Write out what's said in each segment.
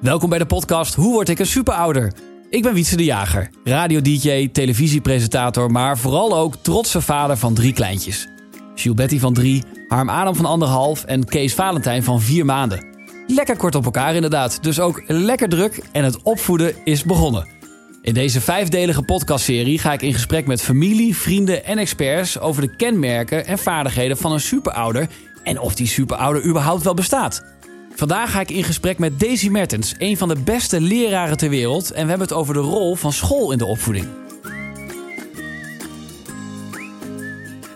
Welkom bij de podcast Hoe word ik een superouder? Ik ben Wietse de Jager, radio-dj, televisiepresentator, maar vooral ook trotse vader van drie kleintjes. Betty van drie, Harm Adam van anderhalf en Kees Valentijn van vier maanden. Lekker kort op elkaar inderdaad, dus ook lekker druk en het opvoeden is begonnen. In deze vijfdelige podcastserie ga ik in gesprek met familie, vrienden en experts over de kenmerken en vaardigheden van een superouder en of die superouder überhaupt wel bestaat. Vandaag ga ik in gesprek met Daisy Mertens, een van de beste leraren ter wereld. En we hebben het over de rol van school in de opvoeding.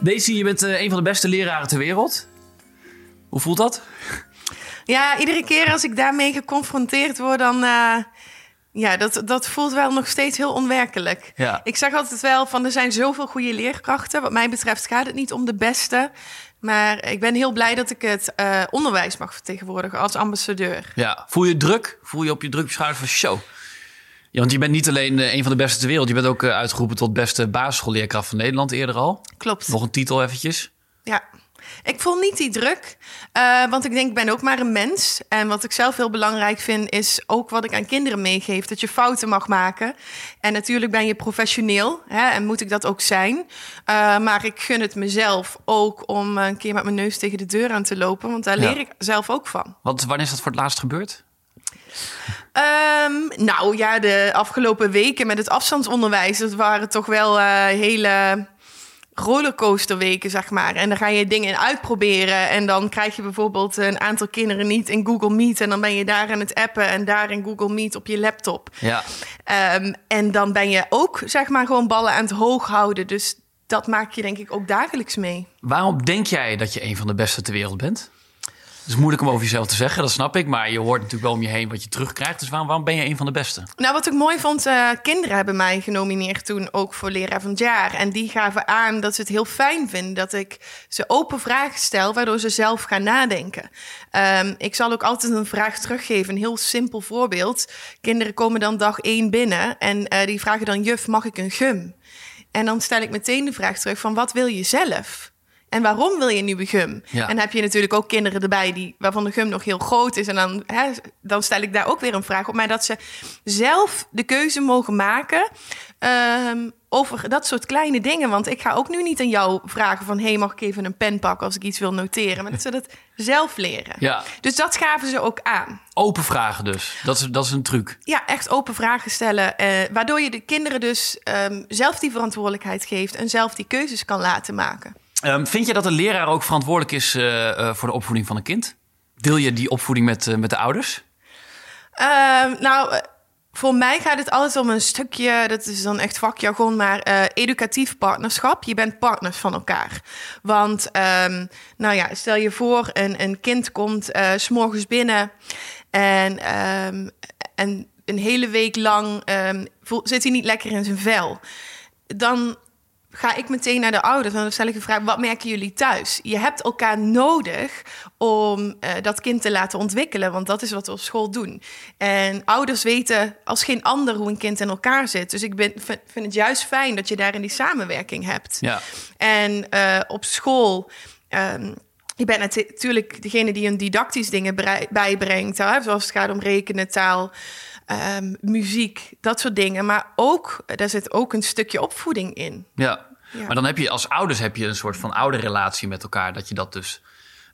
Daisy, je bent eh, een van de beste leraren ter wereld. Hoe voelt dat? Ja, iedere keer als ik daarmee geconfronteerd word, dan. Uh, ja, dat, dat voelt wel nog steeds heel onwerkelijk. Ja. Ik zeg altijd wel van er zijn zoveel goede leerkrachten. Wat mij betreft gaat het niet om de beste. Maar ik ben heel blij dat ik het uh, onderwijs mag vertegenwoordigen als ambassadeur. Ja, voel je druk? Voel je op je druk schouder van show? Ja, want je bent niet alleen uh, een van de beste ter wereld. Je bent ook uh, uitgeroepen tot beste basisschoolleerkracht van Nederland eerder al. Klopt. Nog een titel eventjes. Ja. Ik voel niet die druk, uh, want ik denk, ik ben ook maar een mens. En wat ik zelf heel belangrijk vind, is ook wat ik aan kinderen meegeef. Dat je fouten mag maken. En natuurlijk ben je professioneel hè, en moet ik dat ook zijn. Uh, maar ik gun het mezelf ook om een keer met mijn neus tegen de deur aan te lopen. Want daar leer ik zelf ook van. Wat, wanneer is dat voor het laatst gebeurd? Um, nou ja, de afgelopen weken met het afstandsonderwijs, dat waren toch wel uh, hele rollercoasterweken, zeg maar. En dan ga je dingen in uitproberen. En dan krijg je bijvoorbeeld een aantal kinderen niet in Google Meet. En dan ben je daar aan het appen en daar in Google Meet op je laptop. Ja. Um, en dan ben je ook, zeg maar, gewoon ballen aan het hoog houden. Dus dat maak je denk ik ook dagelijks mee. Waarom denk jij dat je een van de beste ter wereld bent? Het is moeilijk om over jezelf te zeggen, dat snap ik. Maar je hoort natuurlijk wel om je heen wat je terugkrijgt. Dus waarom, ben je een van de beste? Nou, wat ik mooi vond, uh, kinderen hebben mij genomineerd toen ook voor leraar van het jaar. En die gaven aan dat ze het heel fijn vinden dat ik ze open vragen stel, waardoor ze zelf gaan nadenken. Um, ik zal ook altijd een vraag teruggeven, een heel simpel voorbeeld. Kinderen komen dan dag één binnen en uh, die vragen dan, juf, mag ik een gum? En dan stel ik meteen de vraag terug van, wat wil je zelf? En waarom wil je nieuwe gum? Ja. En heb je natuurlijk ook kinderen erbij die, waarvan de gum nog heel groot is. En dan, hè, dan stel ik daar ook weer een vraag op. Maar dat ze zelf de keuze mogen maken um, over dat soort kleine dingen. Want ik ga ook nu niet aan jou vragen van... hey, mag ik even een pen pakken als ik iets wil noteren? Maar dat ze dat zelf leren. Ja. Dus dat gaven ze ook aan. Open vragen dus. Dat is, dat is een truc. Ja, echt open vragen stellen. Uh, waardoor je de kinderen dus um, zelf die verantwoordelijkheid geeft... en zelf die keuzes kan laten maken. Um, vind je dat een leraar ook verantwoordelijk is uh, uh, voor de opvoeding van een kind? Deel je die opvoeding met, uh, met de ouders? Uh, nou, voor mij gaat het altijd om een stukje, dat is dan echt vakjargon, maar educatief partnerschap. Je bent partners van elkaar. Want, um, nou ja, stel je voor, een, een kind komt s morgens binnen en, en een hele week lang zit hij niet lekker in zijn vel. Dan ga ik meteen naar de ouders en dan stel ik de vraag: wat merken jullie thuis? Je hebt elkaar nodig om uh, dat kind te laten ontwikkelen, want dat is wat we op school doen. En ouders weten als geen ander hoe een kind in elkaar zit. Dus ik ben, vind het juist fijn dat je daarin die samenwerking hebt. Ja. En uh, op school. Um, je bent natuurlijk degene die een didactisch dingen bijbrengt, hè? zoals het gaat om rekenen, taal. Um, muziek, dat soort dingen. Maar ook, daar zit ook een stukje opvoeding in. Ja. ja. maar dan heb je als ouders heb je een soort van oude relatie met elkaar. Dat je dat dus,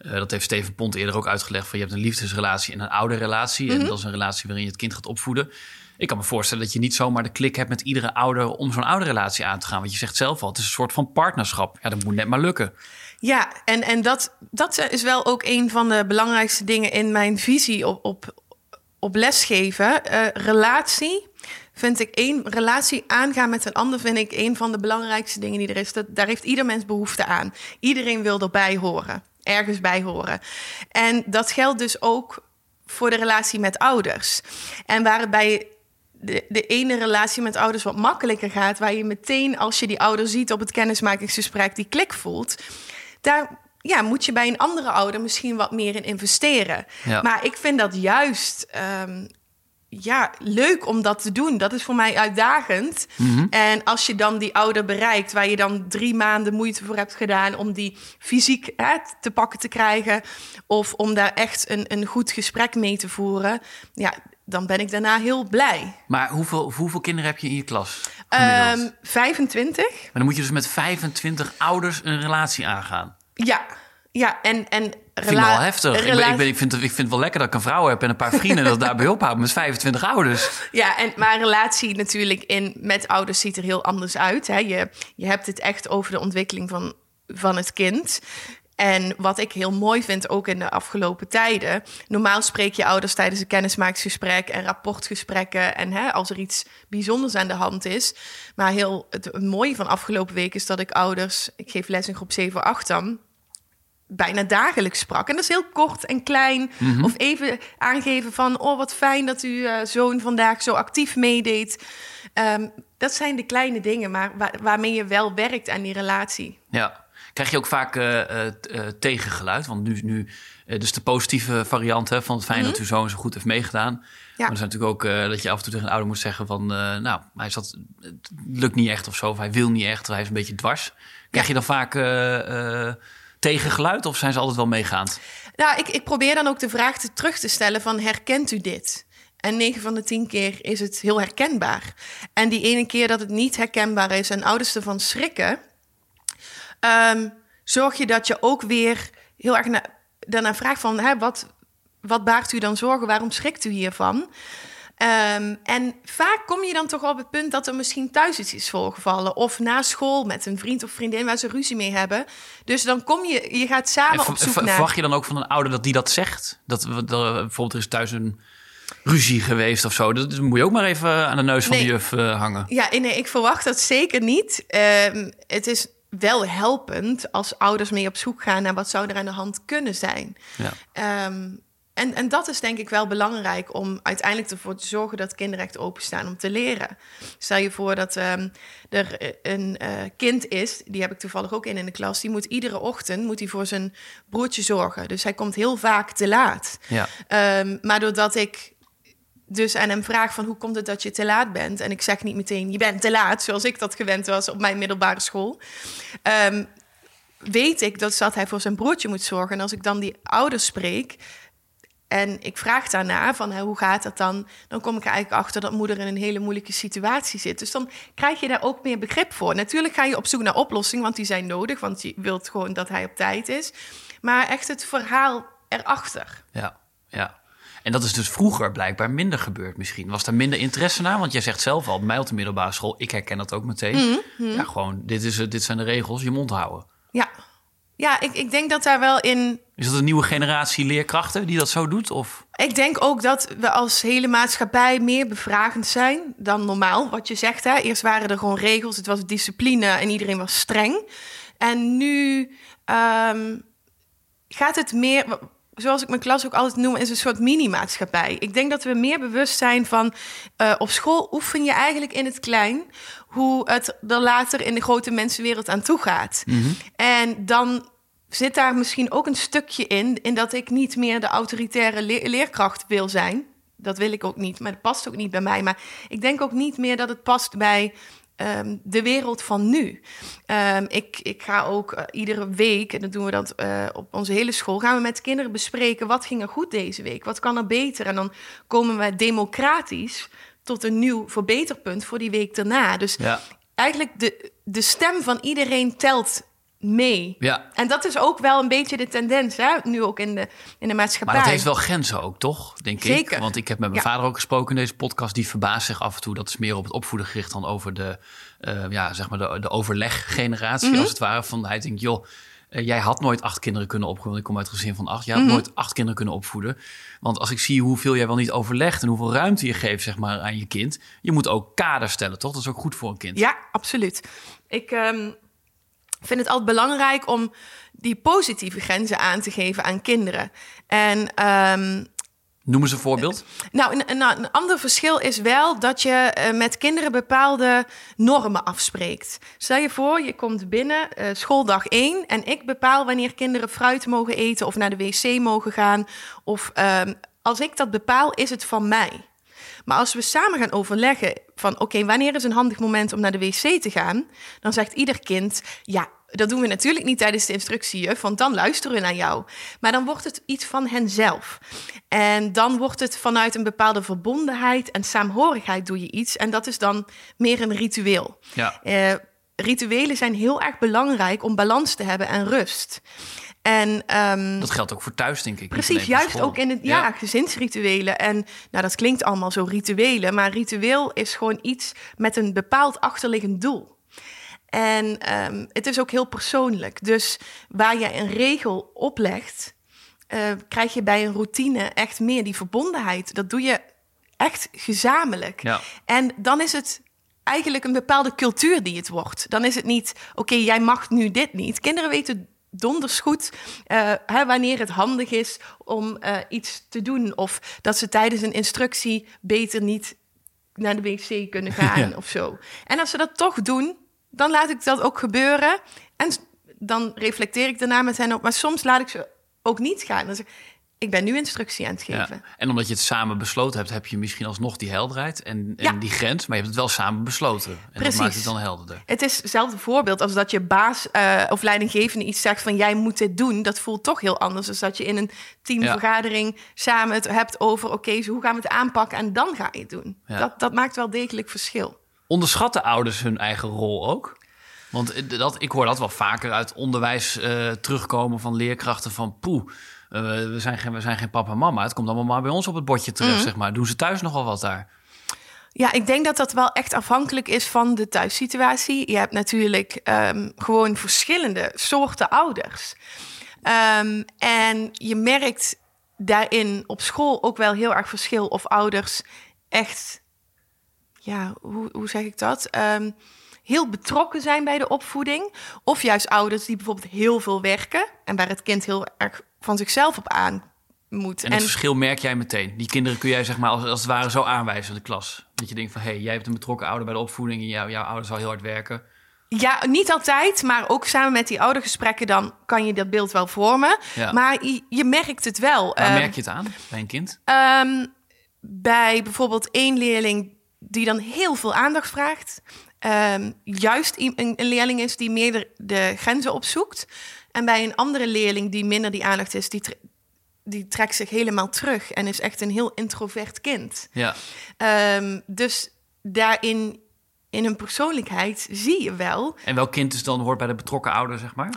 uh, dat heeft Steven Pont eerder ook uitgelegd. Van je hebt een liefdesrelatie en een oude relatie. Mm -hmm. En dat is een relatie waarin je het kind gaat opvoeden. Ik kan me voorstellen dat je niet zomaar de klik hebt met iedere ouder om zo'n oude relatie aan te gaan. Want je zegt zelf al, het is een soort van partnerschap. Ja, dat moet net maar lukken. Ja, en, en dat, dat is wel ook een van de belangrijkste dingen in mijn visie op, op, op lesgeven. Uh, relatie vind ik één relatie aangaan met een ander vind ik een van de belangrijkste dingen die er is. Dat, daar heeft ieder mens behoefte aan. Iedereen wil erbij horen, ergens bij horen. En dat geldt dus ook voor de relatie met ouders. En waar het bij de, de ene relatie met ouders wat makkelijker gaat, waar je meteen als je die ouder ziet op het kennismakingsgesprek die klik voelt, daar ja, moet je bij een andere ouder misschien wat meer in investeren. Ja. Maar ik vind dat juist um, ja, leuk om dat te doen. Dat is voor mij uitdagend. Mhm. Mm -hmm. En als je dan die ouder bereikt, waar je dan drie maanden moeite voor hebt gedaan om die fysiek hè, te pakken te krijgen, of om daar echt een, een goed gesprek mee te voeren, ja, dan ben ik daarna heel blij. Maar hoeveel, hoeveel kinderen heb je in je klas? Um, 25. Maar dan moet je dus met 25 ouders een relatie aangaan. Ja, ja, en, en ik vind het wel heftig. Ik, ben, ik, ben, ik, vind, ik vind het wel lekker dat ik een vrouw heb en een paar vrienden dat daarbij ophoud met 25 ouders. Ja, en, maar een relatie natuurlijk in, met ouders ziet er heel anders uit. Hè. Je, je hebt het echt over de ontwikkeling van, van het kind. En wat ik heel mooi vind, ook in de afgelopen tijden. Normaal spreek je ouders tijdens een kennismakingsgesprek en rapportgesprekken. En hè, als er iets bijzonders aan de hand is. Maar heel, het mooie van afgelopen week is dat ik ouders, ik geef les in groep 7, 8 dan bijna dagelijks sprak. En dat is heel kort en klein. Mhm. Of even aangeven van... oh, wat fijn dat uw uh, zoon vandaag zo actief meedeed. Ehm, dat zijn de kleine dingen, maar waarmee je wel werkt aan die relatie. Ja. Krijg je ook vaak uh, tegengeluid? Want nu, nu dus de positieve variant hè, van het fijn dat mhm. uw zoon zo goed heeft meegedaan. Ja. Maar er zijn natuurlijk ook dat je af en toe tegen een ouder moet zeggen van... nou, hij zat, het lukt niet echt of zo, of hij wil niet echt, of hij is een beetje dwars. Krijg je dan vaak tegengeluid of zijn ze altijd wel meegaand? Nou, ik, ik probeer dan ook de vraag te, terug te stellen van herkent u dit? En 9 van de 10 keer is het heel herkenbaar. En die ene keer dat het niet herkenbaar is en ouders ervan schrikken, ehm, zorg je dat je ook weer heel erg na, daarna vraagt van hè, wat, wat baart u dan zorgen? Waarom schrikt u hiervan? Um, en vaak kom je dan toch op het punt dat er misschien thuis iets is voorgevallen. Of na school met een vriend of vriendin waar ze ruzie mee hebben. Dus dan kom je, je gaat samen op zoek naar... Verwacht je dan ook van een ouder dat die dat zegt? Dat, dat bijvoorbeeld er is thuis een ruzie geweest of zo. Dat moet je ook maar even aan de neus van de juf uh, hangen. Ja, nee, ik verwacht dat zeker niet. Um, het is wel helpend als ouders mee op zoek gaan naar wat zou er aan de hand kunnen zijn. Ja. Um, en, en dat is denk ik wel belangrijk om uiteindelijk ervoor te zorgen dat kinderen echt openstaan om te leren. Stel je voor dat um, er een uh, kind is, die heb ik toevallig ook in in de klas, die moet iedere ochtend moet hij voor zijn broertje zorgen. Dus hij komt heel vaak te laat. Ja. Um, maar doordat ik dus aan hem vraag van hoe komt het dat je te laat bent? En ik zeg niet meteen, je bent te laat, zoals ik dat gewend was op mijn middelbare school. Um, weet ik dat, dat hij voor zijn broertje moet zorgen. En als ik dan die ouders spreek, en ik vraag daarna van hoe gaat dat dan? Dan kom ik er eigenlijk achter dat moeder in een hele moeilijke situatie zit. Dus dan krijg je daar ook meer begrip voor. Natuurlijk ga je op zoek naar oplossingen, want die zijn nodig. Want je wilt gewoon dat hij op tijd is. Maar echt het verhaal erachter. Ja, ja. En dat is dus vroeger blijkbaar minder gebeurd misschien. Was daar minder interesse naar? Want jij zegt zelf al, bij mij op de middelbare school... ik herken dat ook meteen. Mhm, mhm. Ja, gewoon, dit, is, dit zijn de regels, je mond houden. Ja, ja, ik, ik denk dat daar wel in. Is dat een nieuwe generatie leerkrachten die dat zo doet? Of? Ik denk ook dat we als hele maatschappij meer bevragend zijn dan normaal. Wat je zegt, hè? eerst waren er gewoon regels, het was discipline en iedereen was streng. En nu um, gaat het meer, zoals ik mijn klas ook altijd noem, is een soort mini-maatschappij. Ik denk dat we meer bewust zijn van uh, op school oefen je eigenlijk in het klein hoe het er later in de grote mensenwereld aan toe gaat. Mhm. En dan zit daar misschien ook een stukje in, in dat ik niet meer de autoritaire leerkracht wil zijn. Dat wil ik ook niet, maar dat past ook niet bij mij. Maar ik denk ook niet meer dat het past bij Ehm, de wereld van nu. Um, ik, ik ga ook uh, iedere week, en dat doen we dat uh, op onze hele school, gaan we met kinderen bespreken wat ging er goed deze week, wat kan er beter. En dan komen we democratisch tot een nieuw verbeterpunt voor die week daarna. Dus ja. eigenlijk de, de stem van iedereen telt mee. Ja. En dat is ook wel een beetje de tendens, hè? nu ook in de, in de maatschappij. Maar dat heeft wel grenzen ook, toch? Denk Zeker. ik. Want ik heb met mijn vader ook gesproken in deze podcast. Die verbaast zich af en toe. Dat is meer op het opvoeden gericht dan over de, uh, ja, zeg maar de, de overleggeneratie, mhm. als het ware. Van hij denkt, joh, uh, jij had nooit acht kinderen kunnen opvoeden. Ik kom uit een gezin van acht. Jij had mhm. nooit acht kinderen kunnen opvoeden. Want als ik zie hoeveel jij wel niet overlegt en hoeveel ruimte je geeft zeg maar, aan je kind, je moet ook kaders stellen, toch? Dat is ook goed voor een kind. Ja, absoluut. Ik. Um vind het altijd belangrijk om die positieve grenzen aan te geven aan kinderen. En um, Noem eens een voorbeeld. Nou, een, ander verschil is wel dat je uh, met kinderen bepaalde normen afspreekt. Stel je voor, je komt binnen, uh, schooldag 1, en ik bepaal wanneer kinderen fruit mogen eten of naar de wc mogen gaan. Of um, als ik dat bepaal, is het van mij. Maar als we samen gaan overleggen van oké, wanneer is een handig moment om naar de wc te gaan? Dan zegt ieder kind, ja, Dat doen we natuurlijk niet tijdens de instructiejuf, want dan luisteren we naar jou. Maar dan wordt het iets van henzelf. En dan wordt het vanuit een bepaalde verbondenheid en saamhorigheid doe je iets. En dat is dan meer een ritueel. Ja. Eh, rituelen zijn heel erg belangrijk om balans te hebben en rust. En ehm, Dat geldt ook voor thuis, denk ik. Precies, juist ook in het ja, gezinsrituelen. En nou, dat klinkt allemaal zo rituelen, maar ritueel is gewoon iets met een bepaald achterliggend doel. En ehm, het is ook heel persoonlijk. Dus waar je een regel oplegt, eh, krijg je bij een routine echt meer die verbondenheid. Dat doe je echt gezamenlijk. Ja. En dan is het eigenlijk een bepaalde cultuur die het wordt. Dan is het niet, oké, jij mag nu dit niet. Kinderen weten donders goed eh, hè, wanneer het handig is om eh, iets te doen. Of dat ze tijdens een instructie beter niet naar de wc kunnen gaan Ja. of zo. En als ze dat toch doen, dan laat ik dat ook gebeuren. En dan reflecteer ik daarna met hen op. Maar soms laat ik ze ook niet gaan. Dan zeg ik, ik ben nu instructie aan het geven. Ja. En omdat je het samen besloten hebt, heb je misschien alsnog die helderheid en, en Ja. die grens. Maar je hebt het wel samen besloten. En dat Precies. maakt het dan helderder. Het is hetzelfde voorbeeld als dat je baas eh, of leidinggevende iets zegt van jij moet dit doen. Dat voelt toch heel anders dan dat je in een teamvergadering samen het hebt over oké, zo hoe gaan we het aanpakken en dan ga je het doen. Dat, dat maakt wel degelijk verschil. Onderschatten ouders hun eigen rol ook? Want eh, dat, ik hoor dat wel vaker uit onderwijs eh, terugkomen van leerkrachten van poeh. eh, we, zijn geen, we zijn geen papa en mama. Het komt allemaal maar bij ons op het bordje terecht, Mhm. zeg maar. Doen ze thuis nogal wat daar? Ja, ik denk dat dat wel echt afhankelijk is van de thuissituatie. Je hebt natuurlijk ehm, gewoon verschillende soorten ouders. Ehm, en je merkt daarin op school ook wel heel erg verschil of ouders echt, ja, hoe, hoe zeg ik dat? Ehm, heel betrokken zijn bij de opvoeding. Of juist ouders die bijvoorbeeld heel veel werken en waar het kind heel erg van zichzelf op aan moet. En het verschil merk jij meteen. Die kinderen kun jij zeg maar als, als het ware zo aanwijzen in de klas. Dat je denkt van, hé, hey, jij hebt een betrokken ouder bij de opvoeding... en jouw, jouw ouder zal heel hard werken. Ja, niet altijd, maar ook samen met die oudergesprekken dan kan je dat beeld wel vormen. Ja. Maar je, je merkt het wel. Waar Ehm, merk je het aan bij een kind? ehm, bij bijvoorbeeld één leerling die dan heel veel aandacht vraagt. Ehm, juist een, leerling is die meer de, de grenzen opzoekt. En bij een andere leerling die minder die aandacht is, die, die trekt zich helemaal terug en is echt een heel introvert kind. Ja, Ehm, dus daarin, in hun persoonlijkheid, zie je wel en welk kind is dan hoort bij de betrokken ouder, zeg maar?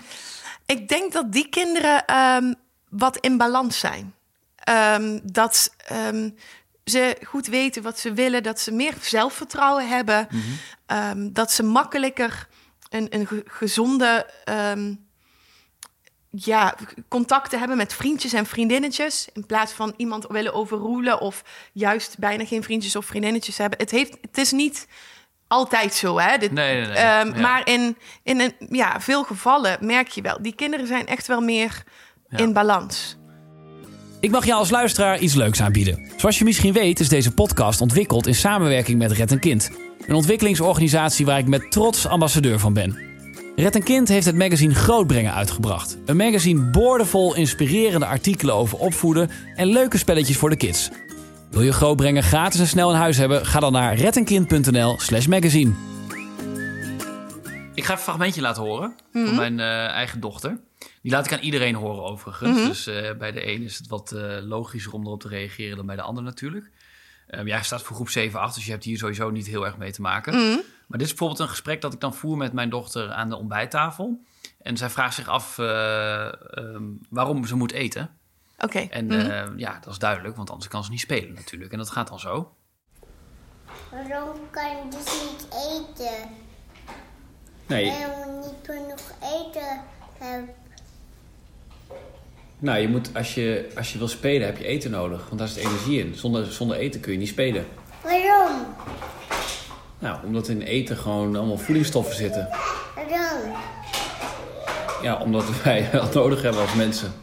Ik denk dat die kinderen ehm, wat in balans zijn. Dat ze goed weten wat ze willen, dat ze meer zelfvertrouwen hebben, ehm, dat ze makkelijker een, een ge- gezonde ehm, ja, contacten hebben met vriendjes en vriendinnetjes. In plaats van iemand willen overroelen of juist bijna geen vriendjes of vriendinnetjes hebben. Het, heeft, het is niet altijd zo, hè? Dit, Nee, nee, nee. Ehm, Ja. Maar in, in een, ja, veel gevallen merk je wel, die kinderen zijn echt wel meer Ja. in balans. Ik mag jou als luisteraar iets leuks aanbieden. Zoals je misschien weet is deze podcast ontwikkeld in samenwerking met Red een Kind. Een ontwikkelingsorganisatie waar ik met trots ambassadeur van ben. Red een Kind heeft het magazine Grootbrengen uitgebracht. Een magazine boordevol inspirerende artikelen over opvoeden en leuke spelletjes voor de kids. Wil je Grootbrengen gratis en snel in huis hebben? Ga dan naar reddenkind.nl slash magazine. Ik ga een fragmentje laten horen van mijn eh, eigen dochter. Die laat ik aan iedereen horen overigens. Dus eh, bij de een is het wat eh, logischer om erop te reageren dan bij de ander natuurlijk. Ehm jij staat voor groep 7, 8, dus je hebt hier sowieso niet heel erg mee te maken. Maar dit is bijvoorbeeld een gesprek dat ik dan voer met mijn dochter aan de ontbijttafel. En zij vraagt zich af eh, ehm, waarom ze moet eten. Oké. En Mhm. eh, ja, dat is duidelijk, want anders kan ze niet spelen natuurlijk. En dat gaat dan zo. Waarom kan je dus niet eten? Nee, Waarom niet genoeg eten hebben? Nou, je moet, als, je, als je wil spelen heb je eten nodig, want daar zit energie in. Zonder, zonder eten kun je niet spelen. Waarom? Nou, omdat in eten gewoon allemaal voedingsstoffen zitten. Waarom? Ja, omdat wij dat nodig hebben als mensen.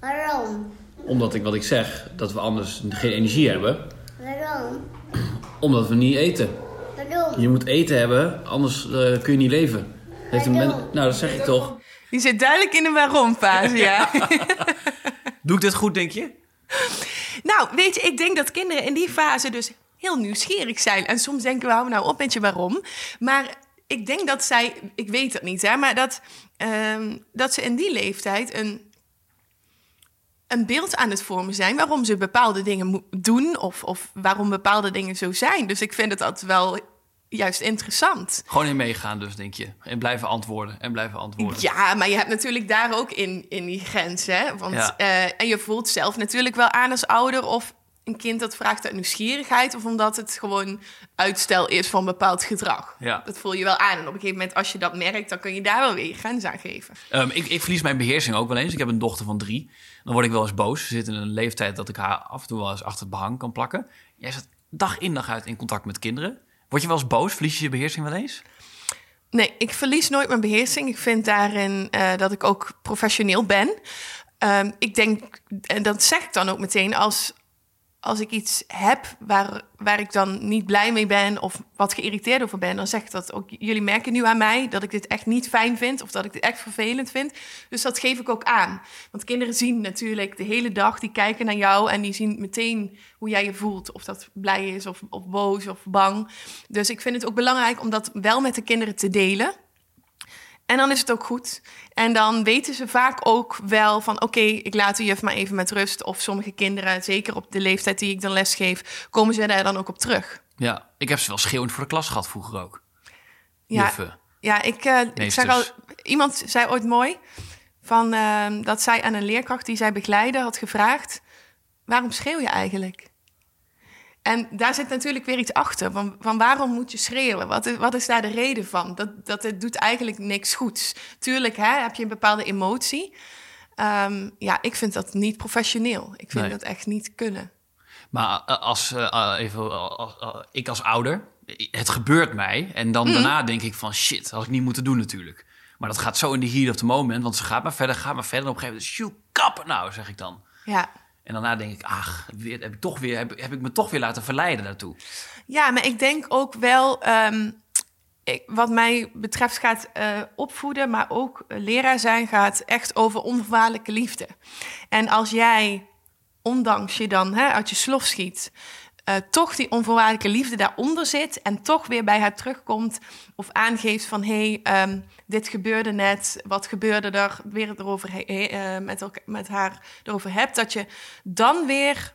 Waarom? Omdat ik, wat ik zeg, dat we anders geen energie hebben. Waarom? Omdat we niet eten. Waarom? Je moet eten hebben, anders eh, kun je niet leven. Heeft een men... Nou, dat zeg ik toch. Die zit duidelijk in de waarom-fase, ja. Doe ik dit goed, denk je? nou, weet je, ik denk dat kinderen in die fase dus heel nieuwsgierig zijn. En soms denken we, hou nou op met je waarom. Maar ik denk dat zij, ik weet het niet, hè, maar dat, ehm, dat ze in die leeftijd een, een beeld aan het vormen zijn waarom ze bepaalde dingen doen of, of waarom bepaalde dingen zo zijn. Dus ik vind het altijd wel juist interessant. Gewoon in meegaan dus, denk je. En blijven antwoorden en blijven antwoorden. Ja, maar je hebt natuurlijk daar ook in, in die grens, hè? Want, Ja. eh, en je voelt zelf natuurlijk wel aan als ouder of een kind dat vraagt uit nieuwsgierigheid of omdat het gewoon uitstel is van bepaald gedrag. Ja. Dat voel je wel aan. En op een gegeven moment, als je dat merkt, dan kun je daar wel weer je grens aan geven. Ehm, ik, ik verlies mijn beheersing ook wel eens. Ik heb een dochter van drie. Dan word ik wel eens boos. Ze zit in een leeftijd dat ik haar af en toe wel eens achter het behang kan plakken. Jij zit dag in dag uit in contact met kinderen. Word je wel eens boos? Verlies je je beheersing wel eens? Nee, ik verlies nooit mijn beheersing. Ik vind daarin eh, dat ik ook professioneel ben. Ehm, ik denk, en dat zeg ik dan ook meteen, als, als ik iets heb waar, waar ik dan niet blij mee ben of wat geïrriteerd over ben, dan zeg ik dat ook. Jullie merken nu aan mij dat ik dit echt niet fijn vind of dat ik dit echt vervelend vind. Dus dat geef ik ook aan. Want kinderen zien natuurlijk de hele dag, die kijken naar jou en die zien meteen hoe jij je voelt. Of dat blij is of, of boos of bang. Dus ik vind het ook belangrijk om dat wel met de kinderen te delen. En dan is het ook goed. En dan weten ze vaak ook wel van... oké, ik laat de juf maar even met rust. Of sommige kinderen, zeker op de leeftijd die ik dan lesgeef... komen ze daar dan ook op terug. Ja, ik heb ze wel schreeuwend voor de klas gehad vroeger ook. Ja, Juffen. ja ik, eh, ik zeg al... Iemand zei ooit mooi... Van, ehm, dat zij aan een leerkracht die zij begeleidde had gevraagd... waarom schreeuw je eigenlijk? En daar zit natuurlijk weer iets achter. Van, van waarom moet je schreeuwen? Wat is, wat is daar de reden van? Dat, dat het doet eigenlijk niks goeds. Tuurlijk hè, heb je een bepaalde emotie. Ehm, ja, ik vind dat niet professioneel. Ik vind Nee. dat echt niet kunnen. Maar eh, als, eh, eh, even, als- ik als ouder, het gebeurt mij. En dan daarna denk ik van shit, had ik niet moeten doen natuurlijk. Maar dat gaat zo in de heat of the moment. Want ze gaat maar verder, gaat maar verder. En op een gegeven moment, shoot, kappen nou, zeg ik dan. Ja. En daarna denk ik, ach, heb, ik toch weer, heb, heb ik me toch weer laten verleiden daartoe. Ja, maar ik denk ook wel, ehm, ik, wat mij betreft gaat eh, opvoeden, maar ook leraar zijn, gaat echt over onvoorwaardelijke liefde. En als jij, ondanks je dan hè, uit je slof schiet, eh, toch die onvoorwaardelijke liefde daaronder zit en toch weer bij haar terugkomt of aangeeft van hé, hey, ehm, dit gebeurde net, wat gebeurde er, weer het erover he- eh, met, met haar erover hebt, dat je dan weer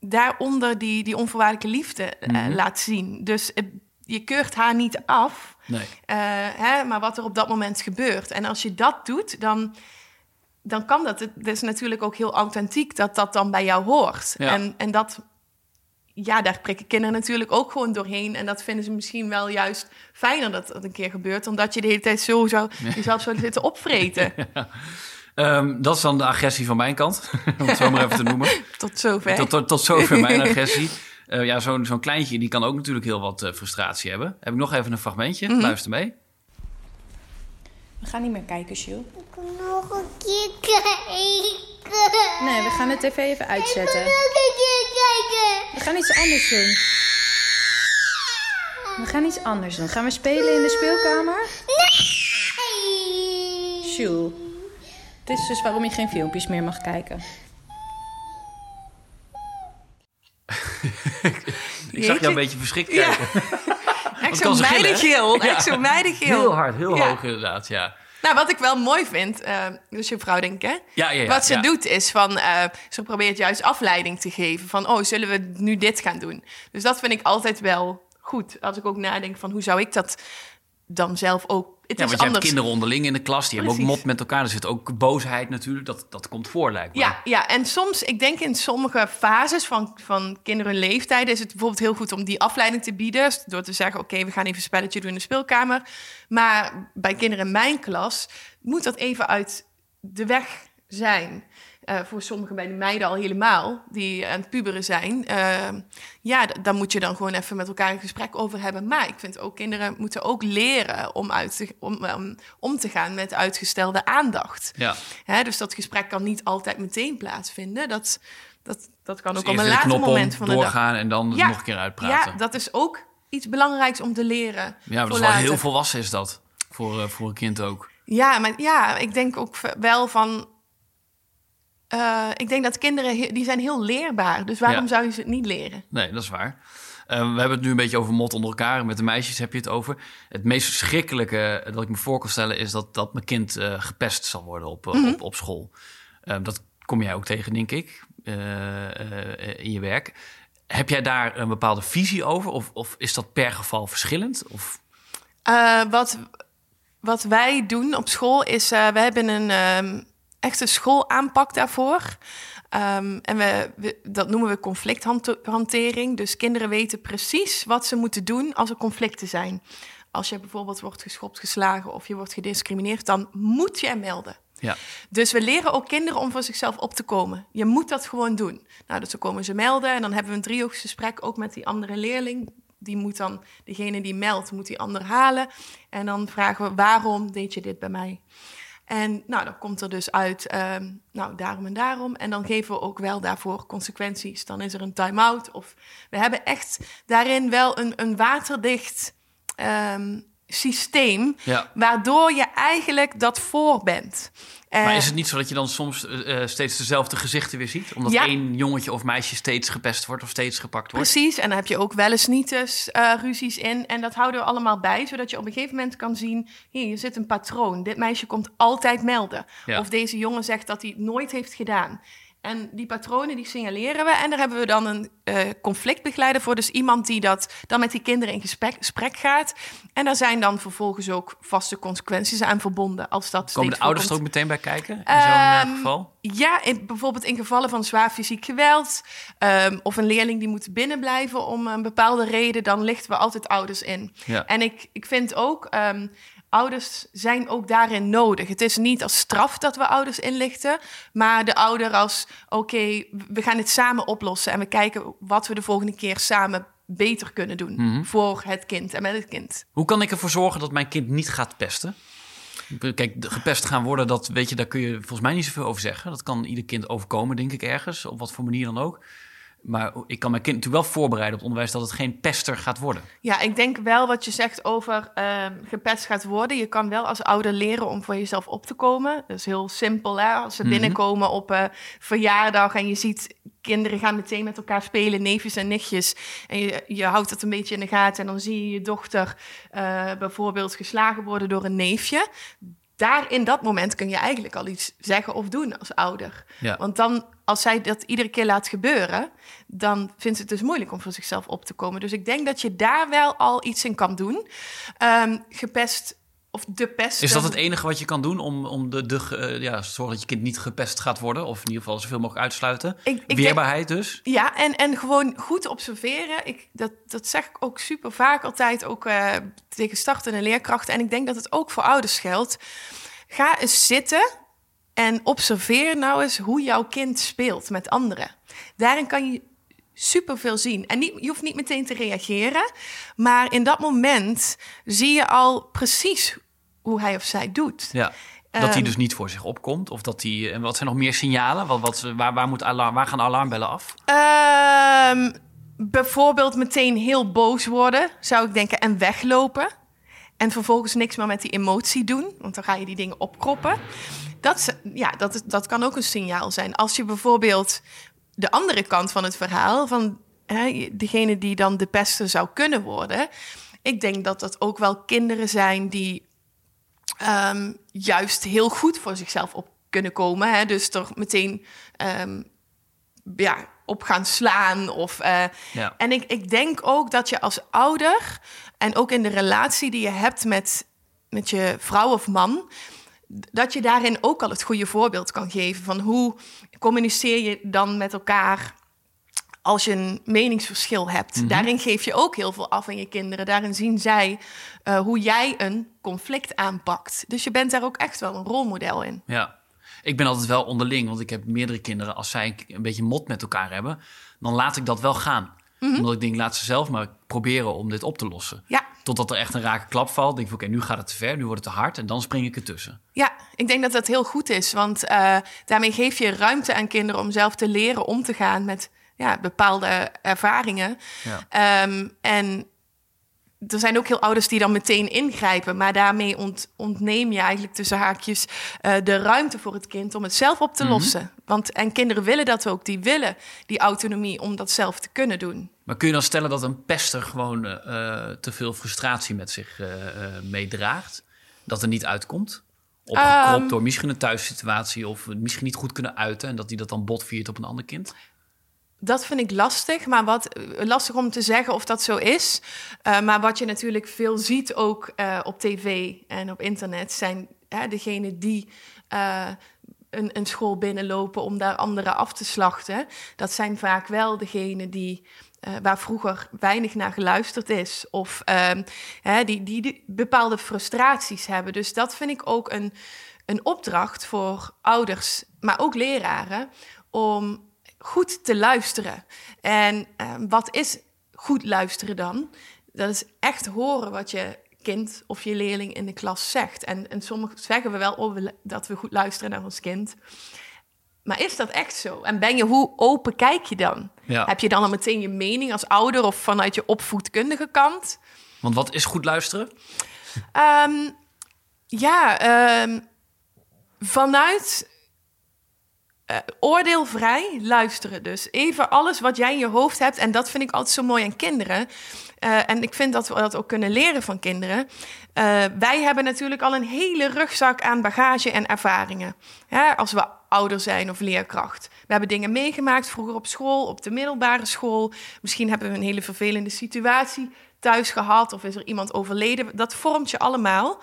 daaronder die, die onvoorwaardelijke liefde eh, laat zien. Dus je keurt haar niet af, Nee. hè, maar wat er op dat moment gebeurt. En als je dat doet, dan, dan kan dat. Het is natuurlijk ook heel authentiek dat dat dan bij jou hoort. Ja. En, en dat, ja, daar prikken kinderen natuurlijk ook gewoon doorheen. En dat vinden ze misschien wel juist fijner dat dat een keer gebeurt, omdat je de hele tijd zo zou, jezelf zou zitten opvreten. Ehm, dat is dan de agressie van mijn kant, om het zo maar even te noemen. Tot zover. Tot, tot, tot zover mijn agressie. Eh, ja, zo'n zo'n kleintje die kan ook natuurlijk heel wat eh, frustratie hebben. Heb ik nog even een fragmentje? Luister mee. We gaan niet meer kijken, Jules. Ik wil nog een keer kijken. Nee, we gaan de tv even Ik wil uitzetten. nog een keer kijken. We gaan iets anders doen. We gaan iets anders doen. Gaan we spelen in de speelkamer? Nee. Jules. Dit is dus waarom je geen filmpjes meer mag kijken. Ik zag jou een beetje verschrikt Ja. Echt zo'n meidengeel. Echt zo'n meidengeel. Heel hard, heel Ja. hoog inderdaad, ja. Nou, wat ik wel mooi vind, eh dus je vrouw denk ik, hè? Ja, ja, ja, Wat ze ja. doet is van, eh, ze probeert juist afleiding te geven van, oh, zullen we nu dit gaan doen? Dus dat vind ik altijd wel goed. Als ik ook nadenk van, hoe zou ik dat dan zelf ook... Het Ja, is want je anders. hebt kinderen onderling in de klas, die hebben ook mot met elkaar. Er zit ook boosheid natuurlijk, dat, dat komt voor lijkt me. Ja, ja, en soms, ik denk in sommige fases van, van kinderen hun leeftijd... is het bijvoorbeeld heel goed om die afleiding te bieden... Door te zeggen, oké, we gaan even een spelletje doen in de speelkamer. Maar bij kinderen in mijn klas moet dat even uit de weg zijn. Eh, voor sommigen bij de meiden al helemaal, die aan het puberen zijn. Eh, ja, daar moet je dan gewoon even met elkaar een gesprek over hebben. Maar ik vind ook, kinderen moeten ook leren om, uit te, om, om, om te gaan met uitgestelde aandacht. Ja. Hè, dus dat gesprek kan niet altijd meteen plaatsvinden. Dat, dat, dat kan Dus ook op een later moment om, van de dag. doorgaan en dan Ja, nog een keer uitpraten. Ja, dat is ook iets belangrijks om te leren. Ja, maar dat is wel heel volwassen is dat. Voor, eh, voor een kind ook. Ja, maar ja, ik denk ook wel van... Eh, ik denk dat kinderen, die zijn heel leerbaar. Dus waarom Ja. zou je ze het niet leren? Nee, dat is waar. Eh, we hebben het nu een beetje over mot onder elkaar. Met de meisjes heb je het over. Het meest verschrikkelijke dat ik me voor kan stellen... is dat, dat mijn kind eh, gepest zal worden op, eh, op, op school. Eh, dat kom jij ook tegen, denk ik, eh, eh, in je werk. Heb jij daar een bepaalde visie over? Of, of is dat per geval verschillend? Of, Eh, wat, wat wij doen op school is, eh, we hebben een ehm, echte schoolaanpak daarvoor. Ehm, en we, we- dat noemen we conflicthantering. Dus kinderen weten precies wat ze moeten doen als er conflicten zijn. Als je bijvoorbeeld wordt geschopt, geslagen of je wordt gediscrimineerd, dan moet je er melden. ja. Dus we leren ook kinderen om voor zichzelf op te komen. Je moet dat gewoon doen. Nou, dus dan komen ze melden en dan hebben we een driehoeksgesprek ook met die andere leerling. Die moet dan, degene die meldt, moet die ander halen. En dan vragen we, waarom deed je dit bij mij? En nou, dan komt er dus uit, ehm, nou, daarom en daarom. En dan geven we ook wel daarvoor consequenties. Dan is er een time-out. Of we hebben echt daarin wel een, een waterdicht ehm, systeem... Ja. waardoor je eigenlijk dat voor bent. Maar Eh, is het niet zo dat je dan soms eh, eh, steeds dezelfde gezichten weer ziet? Omdat Ja. één jongetje of meisje steeds gepest wordt of steeds gepakt wordt? Precies, en dan heb je ook wel eens niet eens ruzies in. En dat houden we allemaal bij, zodat je op een gegeven moment kan zien... hier, je zit een patroon. Dit meisje komt altijd melden. Ja. Of deze jongen zegt dat hij het nooit heeft gedaan. En die patronen, die signaleren we. En daar hebben we dan een eh, conflictbegeleider voor. Dus iemand die dat dan met die kinderen in gesprek, gesprek gaat. En daar zijn dan vervolgens ook vaste consequenties aan verbonden. Als dat Komen de ouders er ook meteen bij kijken? In zo'n eh, Ehm, geval? Ja, in, bijvoorbeeld in gevallen van zwaar fysiek geweld. ehm, of een leerling die moet binnenblijven om een bepaalde reden. Dan lichten we altijd ouders in. Ja. En ik, ik vind ook, ehm, ouders zijn ook daarin nodig. Het is niet als straf dat we ouders inlichten. Maar de ouder als, oké, we gaan het samen oplossen. En we kijken wat we de volgende keer samen beter kunnen doen. Mhm. Voor het kind en met het kind. Hoe kan ik ervoor zorgen dat mijn kind niet gaat pesten? Kijk, gepest gaan worden, dat weet je, daar kun je volgens mij niet zoveel over zeggen. Dat kan ieder kind overkomen, denk ik, ergens, op wat voor manier dan ook. Maar ik kan mijn kind natuurlijk wel voorbereiden op het onderwijs dat het geen pester gaat worden. Ja, ik denk wel wat je zegt over ehm, gepest gaat worden. Je kan wel als ouder leren om voor jezelf op te komen. Dat is heel simpel, hè? Als ze Mhm. binnenkomen op een verjaardag en je ziet kinderen gaan meteen met elkaar spelen, neefjes en nichtjes. En je, je houdt het een beetje in de gaten en dan zie je je dochter eh, bijvoorbeeld geslagen worden door een neefje. Daar in dat moment kun je eigenlijk al iets zeggen of doen als ouder. Ja. Want dan, als zij dat iedere keer laat gebeuren, dan vindt ze het dus moeilijk om voor zichzelf op te komen. Dus ik denk dat je daar wel al iets in kan doen. Ehm, gepest of de pest. Is dat het enige wat je kan doen om, om de, de, eh, ja, zorgen dat je kind niet gepest gaat worden? Of in ieder geval zoveel mogelijk uitsluiten? Ik- ik denk- Weerbaarheid dus? Ja, en, en gewoon goed observeren. Ik, dat, dat zeg ik ook super vaak altijd, ook eh, tegen startende leerkrachten. En ik denk dat het ook voor ouders geldt. Ga eens zitten en observeer nou eens hoe jouw kind speelt met anderen. Daarin kan je superveel zien. En niet, je hoeft niet meteen te reageren, maar in dat moment zie je al precies hoe hij of zij doet. Ja. Dat hij Ehm. dus niet voor zich opkomt? Of dat hij. En wat zijn nog meer signalen? Wat, wat, waar, waar, moet alarm, waar gaan alarmbellen af? Ehm, bijvoorbeeld meteen heel boos worden, zou ik denken, en weglopen. En vervolgens niks meer met die emotie doen, want dan ga je die dingen opkroppen. Dat, ja, dat, is- dat kan ook een signaal zijn. Als je bijvoorbeeld de andere kant van het verhaal, van hè, degene die dan de pester zou kunnen worden. Ik denk dat dat ook wel kinderen zijn die ehm, juist heel goed voor zichzelf op kunnen komen. Hè? Dus toch meteen ehm, ja, op gaan slaan. Of, eh, Ja. En ik, ik denk ook dat je als ouder en ook in de relatie die je hebt met, met je vrouw of man, dat je daarin ook al het goede voorbeeld kan geven van hoe communiceer je dan met elkaar als je een meningsverschil hebt. Daarin geef je ook heel veel af aan je kinderen. Daarin zien zij eh, hoe jij een conflict aanpakt. Dus je bent daar ook echt wel een rolmodel in. Ja. Ik ben altijd wel onderling, want ik heb meerdere kinderen. Als zij een beetje mot met elkaar hebben, dan laat ik dat wel gaan. Mhm. Omdat ik denk, laat ze zelf maar proberen om dit op te lossen. Ja, Totdat er echt een rake klap valt. denk ik, oké, nu gaat het te ver, nu wordt het te hard. En dan spring ik ertussen. Ja, ik denk dat dat heel goed is. Want eh, daarmee geef je ruimte aan kinderen om zelf te leren om te gaan met ja, bepaalde ervaringen. Ja. Ehm, en er zijn ook heel ouders die dan meteen ingrijpen, maar daarmee ont, ontneem je eigenlijk tussen haakjes uh, de ruimte voor het kind om het zelf op te Mhm. lossen. Want en kinderen willen dat ook, die willen die autonomie om dat zelf te kunnen doen. Maar kun je dan stellen dat een pester gewoon eh, eh, te veel frustratie met zich eh, eh, meedraagt? Dat er niet uitkomt? Opgekropt Ehm. door misschien een thuissituatie of misschien niet goed kunnen uiten en dat hij dat dan botviert op een ander kind? Dat vind ik lastig, maar wat eh, lastig om te zeggen of dat zo is. Uh, maar wat je natuurlijk veel ziet ook uh, op tv en op internet zijn hè, degenen die uh, een, een, school binnenlopen om daar anderen af te slachten. Dat zijn vaak wel degenen die waar vroeger weinig naar geluisterd is of uh, hè, die, die, die bepaalde frustraties hebben. Dus dat vind ik ook een, een opdracht voor ouders, maar ook leraren om goed te luisteren. En uh, wat is goed luisteren dan? Dat is echt horen wat je kind of je leerling in de klas zegt. En, en sommige zeggen we wel oh, dat we goed luisteren naar ons kind. Maar is dat echt zo? En ben je, hoe open kijk je dan? Ja. Heb je dan al meteen je mening als ouder of vanuit je opvoedkundige kant? Want wat is goed luisteren? Um, ja, um, vanuit uh, oordeelvrij luisteren dus. Even alles wat jij in je hoofd hebt. En dat vind ik altijd zo mooi aan kinderen. Uh, en ik vind dat we dat ook kunnen leren van kinderen. Uh, wij hebben natuurlijk al een hele rugzak aan bagage en ervaringen. Als we ouder zijn of leerkracht. We hebben dingen meegemaakt vroeger op school, op de middelbare school. Misschien hebben we een hele vervelende situatie thuis gehad of is er iemand overleden. Dat vormt je allemaal.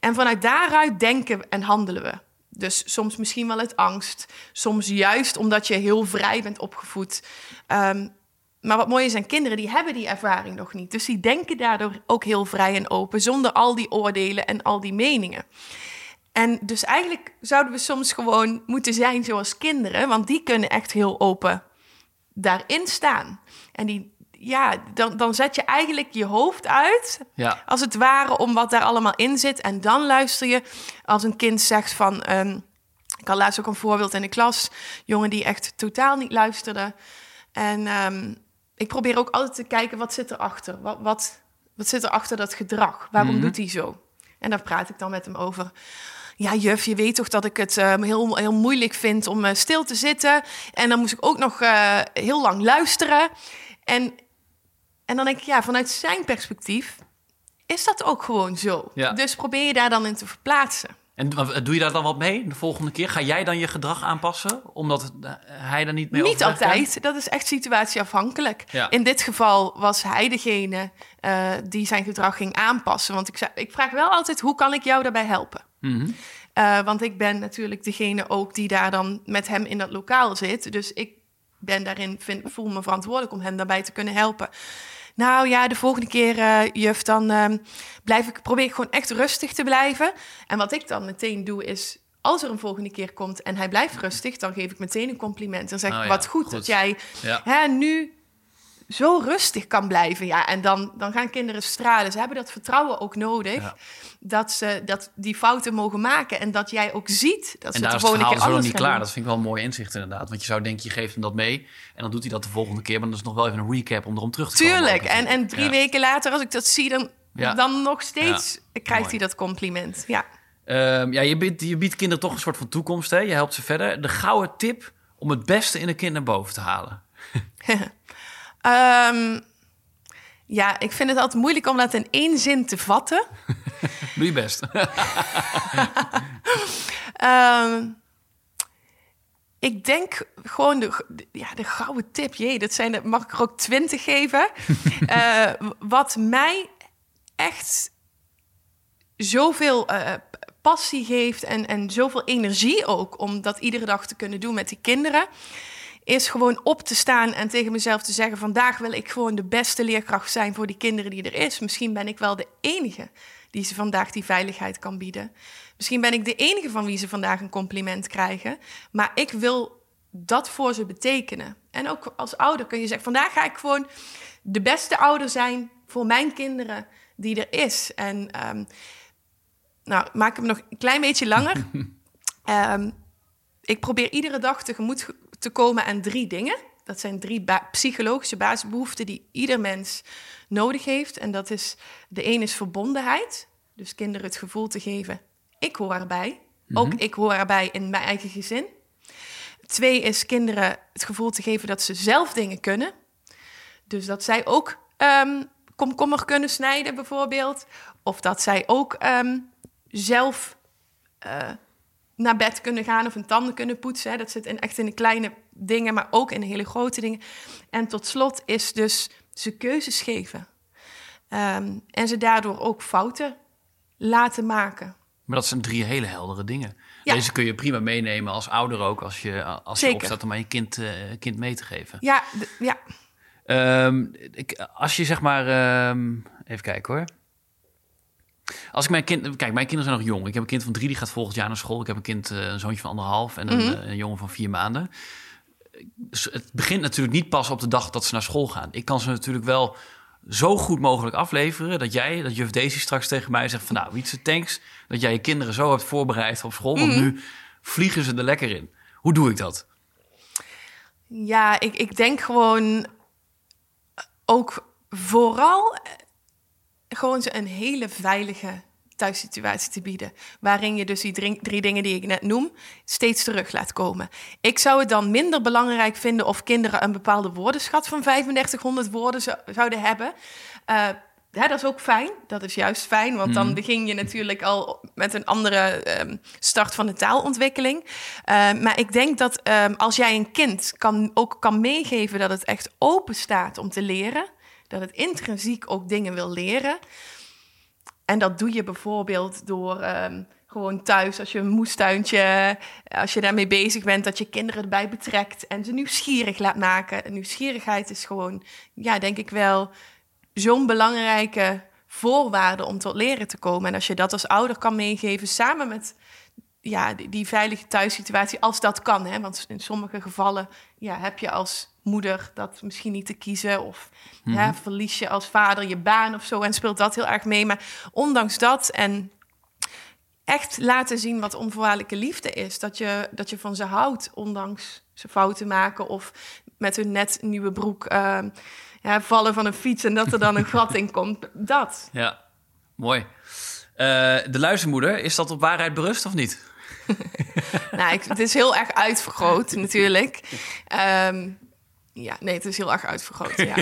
En vanuit daaruit denken en handelen we. Dus soms misschien wel uit angst. Soms juist omdat je heel vrij bent opgevoed. Um, maar wat mooi is aan kinderen, die hebben die ervaring nog niet. Dus die denken daardoor ook heel vrij en open, zonder al die oordelen en al die meningen. En dus eigenlijk zouden we soms gewoon moeten zijn zoals kinderen, want die kunnen echt heel open daarin staan. En die, ja, dan, dan zet je eigenlijk je hoofd uit, ja. als het ware, om wat daar allemaal in zit. En dan luister je als een kind zegt van... Um, ik had laatst ook een voorbeeld in de klas. Jongen die echt totaal niet luisterde. En um, ik probeer ook altijd te kijken, wat zit erachter? Wat, wat, wat zit er achter dat gedrag? Waarom Mhm. doet hij zo? En daar praat ik dan met hem over. Ja, juf, je weet toch dat ik het uh, heel, heel moeilijk vind om uh, stil te zitten. En dan moest ik ook nog uh, heel lang luisteren. En, en dan denk ik, ja, vanuit zijn perspectief is dat ook gewoon zo. Ja. Dus probeer je daar dan in te verplaatsen. En doe je daar dan wat mee de volgende keer? Ga jij dan je gedrag aanpassen? Omdat hij daar niet mee Niet altijd. Kan? Dat is echt situatieafhankelijk. Ja. In dit geval was hij degene uh, die zijn gedrag ging aanpassen. Want ik, zei, ik vraag wel altijd, hoe kan ik jou daarbij helpen? Mm-hmm. Uh, want ik ben natuurlijk degene ook die daar dan met hem in dat lokaal zit. Dus ik ben daarin, vind, voel me verantwoordelijk om hem daarbij te kunnen helpen. Nou ja, de volgende keer, uh, juf, dan uh, blijf ik, probeer ik gewoon echt rustig te blijven. En wat ik dan meteen doe is, als er een volgende keer komt en hij blijft rustig, dan geef ik meteen een compliment. Dan zeg ik, Oh ja, wat goed, goed. dat jij Ja. hè, nu zo rustig kan blijven. Ja, en dan, dan gaan kinderen stralen. Ze hebben dat vertrouwen ook nodig. Ja. Dat ze dat die fouten mogen maken. En dat jij ook ziet dat En ze daar het is keer zo nog anders niet klaar. doen. Dat vind ik wel een mooi inzicht inderdaad. Want je zou denken, je geeft hem dat mee. En dan doet hij dat de volgende keer. Maar dan is nog wel even een recap om erom terug te komen. Tuurlijk. En, en drie Ja. weken later, als ik dat zie, dan, Ja. dan nog steeds krijgt Mooi. hij dat compliment. Ja. Ehm, ja, je biedt, je biedt kinderen toch een soort van toekomst. Hè? Je helpt ze verder. De gouden tip om het beste in een kind naar boven te halen. Ehm, ja, ik vind het altijd moeilijk om dat in één zin te vatten. Doe je best. Ehm, ik denk gewoon de, ja, de gouden tip. Jee, dat zijn er, mag ik er ook twintig geven? Eh, wat mij echt zoveel eh, passie geeft en, en zoveel energie ook om dat iedere dag te kunnen doen met die kinderen, is gewoon op te staan en tegen mezelf te zeggen: vandaag wil ik gewoon de beste leerkracht zijn voor die kinderen die er is. Misschien ben ik wel de enige die ze vandaag die veiligheid kan bieden. Misschien ben ik de enige van wie ze vandaag een compliment krijgen, maar ik wil dat voor ze betekenen. En ook als ouder kun je zeggen: vandaag ga ik gewoon de beste ouder zijn voor mijn kinderen die er is. En ehm, nou, maak hem nog een klein beetje langer. Ehm, ik probeer iedere dag tegemoet ge- te komen aan drie dingen. Dat zijn drie ba- psychologische basisbehoeften die ieder mens nodig heeft. En dat is, de een is verbondenheid. Dus kinderen het gevoel te geven, ik hoor erbij. Ook ik hoor erbij in mijn eigen gezin. Twee is kinderen het gevoel te geven dat ze zelf dingen kunnen. Dus dat zij ook ehm, komkommer kunnen snijden bijvoorbeeld. Of dat zij ook ehm, zelf eh, naar bed kunnen gaan of hun tanden kunnen poetsen. Hè. Dat zit in, echt in de kleine dingen, maar ook in de hele grote dingen. En tot slot is dus ze keuzes geven. Ehm, en ze daardoor ook fouten laten maken. Maar dat zijn drie hele heldere dingen. Ja. Deze kun je prima meenemen als ouder ook, als je, als je opstaat om aan je kind, eh, kind mee te geven. Ja, ja. Ehm, ik, als je zeg maar, ehm, even kijken hoor. Als ik mijn kind, kijk, mijn kinderen zijn nog jong. Ik heb een kind van drie die gaat volgend jaar naar school. Ik heb een kind, eh, een zoontje van anderhalf en een, Mhm. eh, een jongen van vier maanden. Het begint natuurlijk niet pas op de dag dat ze naar school gaan. Ik kan ze natuurlijk wel zo goed mogelijk afleveren dat jij, dat juf Daisy straks tegen mij zegt van nou, Wietse, thanks dat jij je kinderen zo hebt voorbereid op school, want nu vliegen ze er lekker in. Hoe doe ik dat? Ja, ik, ik denk gewoon ook vooral gewoon ze een hele veilige thuissituatie te bieden. Waarin je dus die drie, drie dingen die ik net noem steeds terug laat komen. Ik zou het dan minder belangrijk vinden of kinderen een bepaalde woordenschat van 3500 woorden zou- zouden hebben. Eh, ja, dat is ook fijn. Dat is juist fijn, want dan begin je natuurlijk al met een andere ehm, start van de taalontwikkeling. Eh, maar ik denk dat ehm, als jij een kind kan, ook kan meegeven dat het echt open staat om te leren, dat het intrinsiek ook dingen wil leren. En dat doe je bijvoorbeeld door ehm, gewoon thuis, als je een moestuintje, als je daarmee bezig bent, dat je kinderen erbij betrekt en ze nieuwsgierig laat maken. En nieuwsgierigheid is gewoon, ja, denk ik wel, zo'n belangrijke voorwaarde om tot leren te komen. En als je dat als ouder kan meegeven, samen met ja, die, die veilige thuissituatie, als dat kan. Hè? Want in sommige gevallen ja, heb je als moeder dat misschien niet te kiezen. Of ja, verlies je als vader je baan of zo. En speelt dat heel erg mee. Maar ondanks dat en echt laten zien wat onvoorwaardelijke liefde is. Dat je, dat je van ze houdt, ondanks ze fouten maken. Of met hun net nieuwe broek eh, ja, vallen van een fiets en dat er dan een gat in komt. Dat. Ja, mooi. Eh, de luistermoeder, is dat op waarheid berust of niet? Nou, ik, het is heel erg uitvergroot natuurlijk. Ehm, ja, nee, het is heel erg uitvergroot. Ja.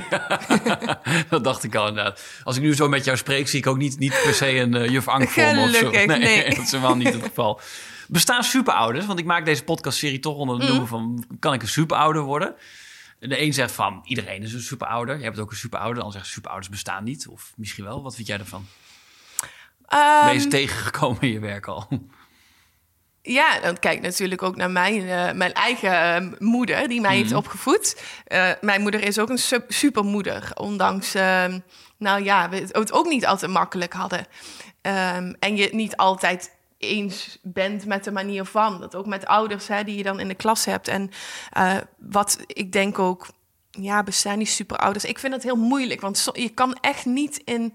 dat dacht ik al inderdaad. Als ik nu zo met jou spreek, zie ik ook niet, niet per se een eh, juf Ank voor me of zo. Nee. dat is helemaal niet het geval. Bestaan superouders? Want ik maak deze podcastserie toch onder de noemer van... kan ik een superouder worden? De een zegt van, iedereen is een superouder. Je hebt ook een superouder. Dan zegt superouders bestaan niet. Of misschien wel. Wat vind jij ervan? Ehm, Ben je ze tegengekomen in je werk al? Ja, dan kijk natuurlijk ook naar mijn, eh, mijn eigen eh, moeder, die mij heeft opgevoed. Eh, mijn moeder is ook een su- supermoeder, ondanks, ehm, nou ja, we het ook niet altijd makkelijk hadden. Ehm, en je het niet altijd eens bent met de manier van. Dat ook met ouders hè, die je dan in de klas hebt. En wat ik denk ook, ja, bestaan die superouders. Ik vind dat heel moeilijk, want so- je kan echt niet in,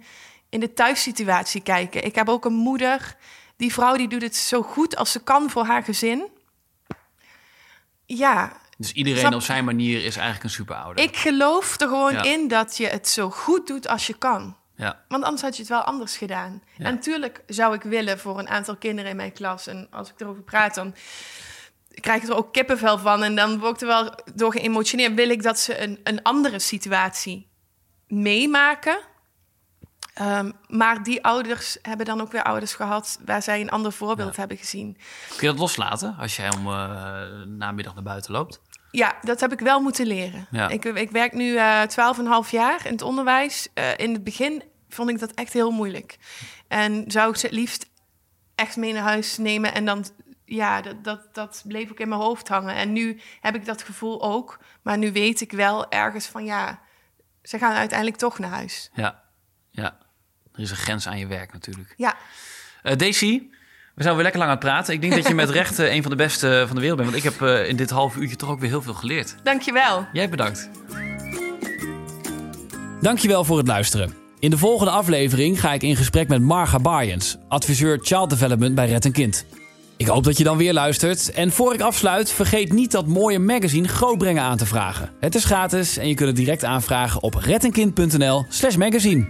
in de thuissituatie kijken. Ik heb ook een moeder, die vrouw die doet het zo goed als ze kan voor haar gezin. Ja, Dus iedereen Snap- op zijn manier is eigenlijk een superouder. ik geloof er gewoon Ja. in dat je het zo goed doet als je kan. Ja, Want anders had je het wel anders gedaan. Ja. En natuurlijk zou ik willen voor een aantal kinderen in mijn klas. En als ik erover praat, dan krijg ik er ook kippenvel van. En dan word ik er wel door geëmotioneerd. Wil ik dat ze een, een andere situatie meemaken. Ehm, maar die ouders hebben dan ook weer ouders gehad... waar zij een ander voorbeeld hebben gezien. kun je dat loslaten als jij om eh, namiddag naar buiten loopt? Ja, dat heb ik wel moeten leren. Ja. Ik, ik werk nu eh 12,5 jaar in het onderwijs. Eh, in het begin vond ik dat echt heel moeilijk. En zou ik ze het liefst echt mee naar huis nemen. En dan, ja, dat, dat, dat bleef ook in mijn hoofd hangen. En nu heb ik dat gevoel ook. Maar nu weet ik wel ergens van, ja, ze gaan uiteindelijk toch naar huis. Ja, ja. Er is een grens aan je werk natuurlijk. Ja, Eh Daisy, we zijn weer lekker lang aan het praten. Ik denk dat je met recht eh, een van de beste van de wereld bent. Want ik heb eh, in dit half uurtje toch ook weer heel veel geleerd. dankjewel. Jij bedankt. Dankjewel voor het luisteren. In de volgende aflevering ga ik in gesprek met Marga Baryens, adviseur Child Development bij Red een Kind. Ik hoop dat je dan weer luistert. En voor ik afsluit, vergeet niet dat mooie magazine Grootbrengen aan te vragen. Het is gratis en je kunt het direct aanvragen op rettenkind.nl/slash magazine.